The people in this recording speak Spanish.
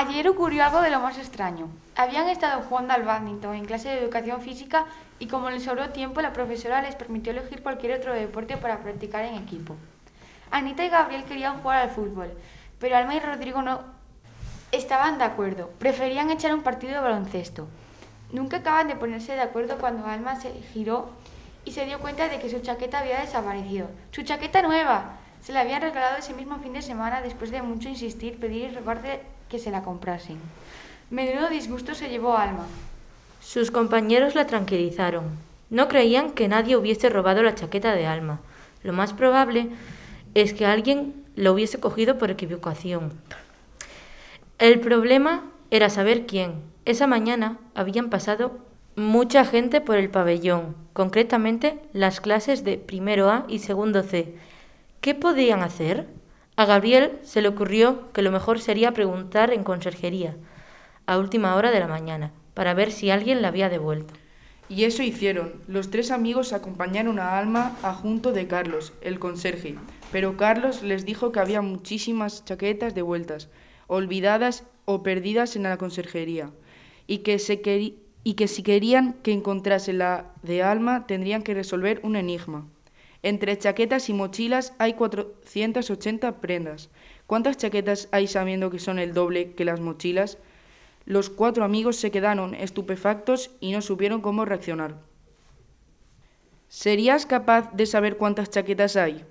Ayer ocurrió algo de lo más extraño. Habían estado jugando al badminton en clase de educación física y como les sobró tiempo, la profesora les permitió elegir cualquier otro deporte para practicar en equipo. Anita y Gabriel querían jugar al fútbol, pero Alma y Rodrigo no estaban de acuerdo. Preferían echar un partido de baloncesto. Nunca acaban de ponerse de acuerdo cuando Alma se giró y se dio cuenta de que su chaqueta había desaparecido. ¡Su chaqueta nueva! Se la habían regalado ese mismo fin de semana después de mucho insistir, pedir y rogarle que se la comprasen. Menudo disgusto se llevó Alma. Sus compañeros la tranquilizaron. No creían que nadie hubiese robado la chaqueta de Alma. Lo más probable es que alguien la hubiese cogido por equivocación. El problema era saber quién. Esa mañana habían pasado mucha gente por el pabellón, concretamente las clases de primero A y segundo C. ¿Qué podían hacer? A Gabriel se le ocurrió que lo mejor sería preguntar en conserjería, a última hora de la mañana, para ver si alguien la había devuelto. Y eso hicieron. Los tres amigos acompañaron a Alma junto de Carlos, el conserje, pero Carlos les dijo que había muchísimas chaquetas devueltas, olvidadas o perdidas en la conserjería, y que, y que si querían que encontrase la de Alma tendrían que resolver un enigma. Entre chaquetas y mochilas hay 480 prendas. ¿Cuántas chaquetas hay sabiendo que son el doble que las mochilas? Los cuatro amigos se quedaron estupefactos y no supieron cómo reaccionar. ¿Serías capaz de saber cuántas chaquetas hay?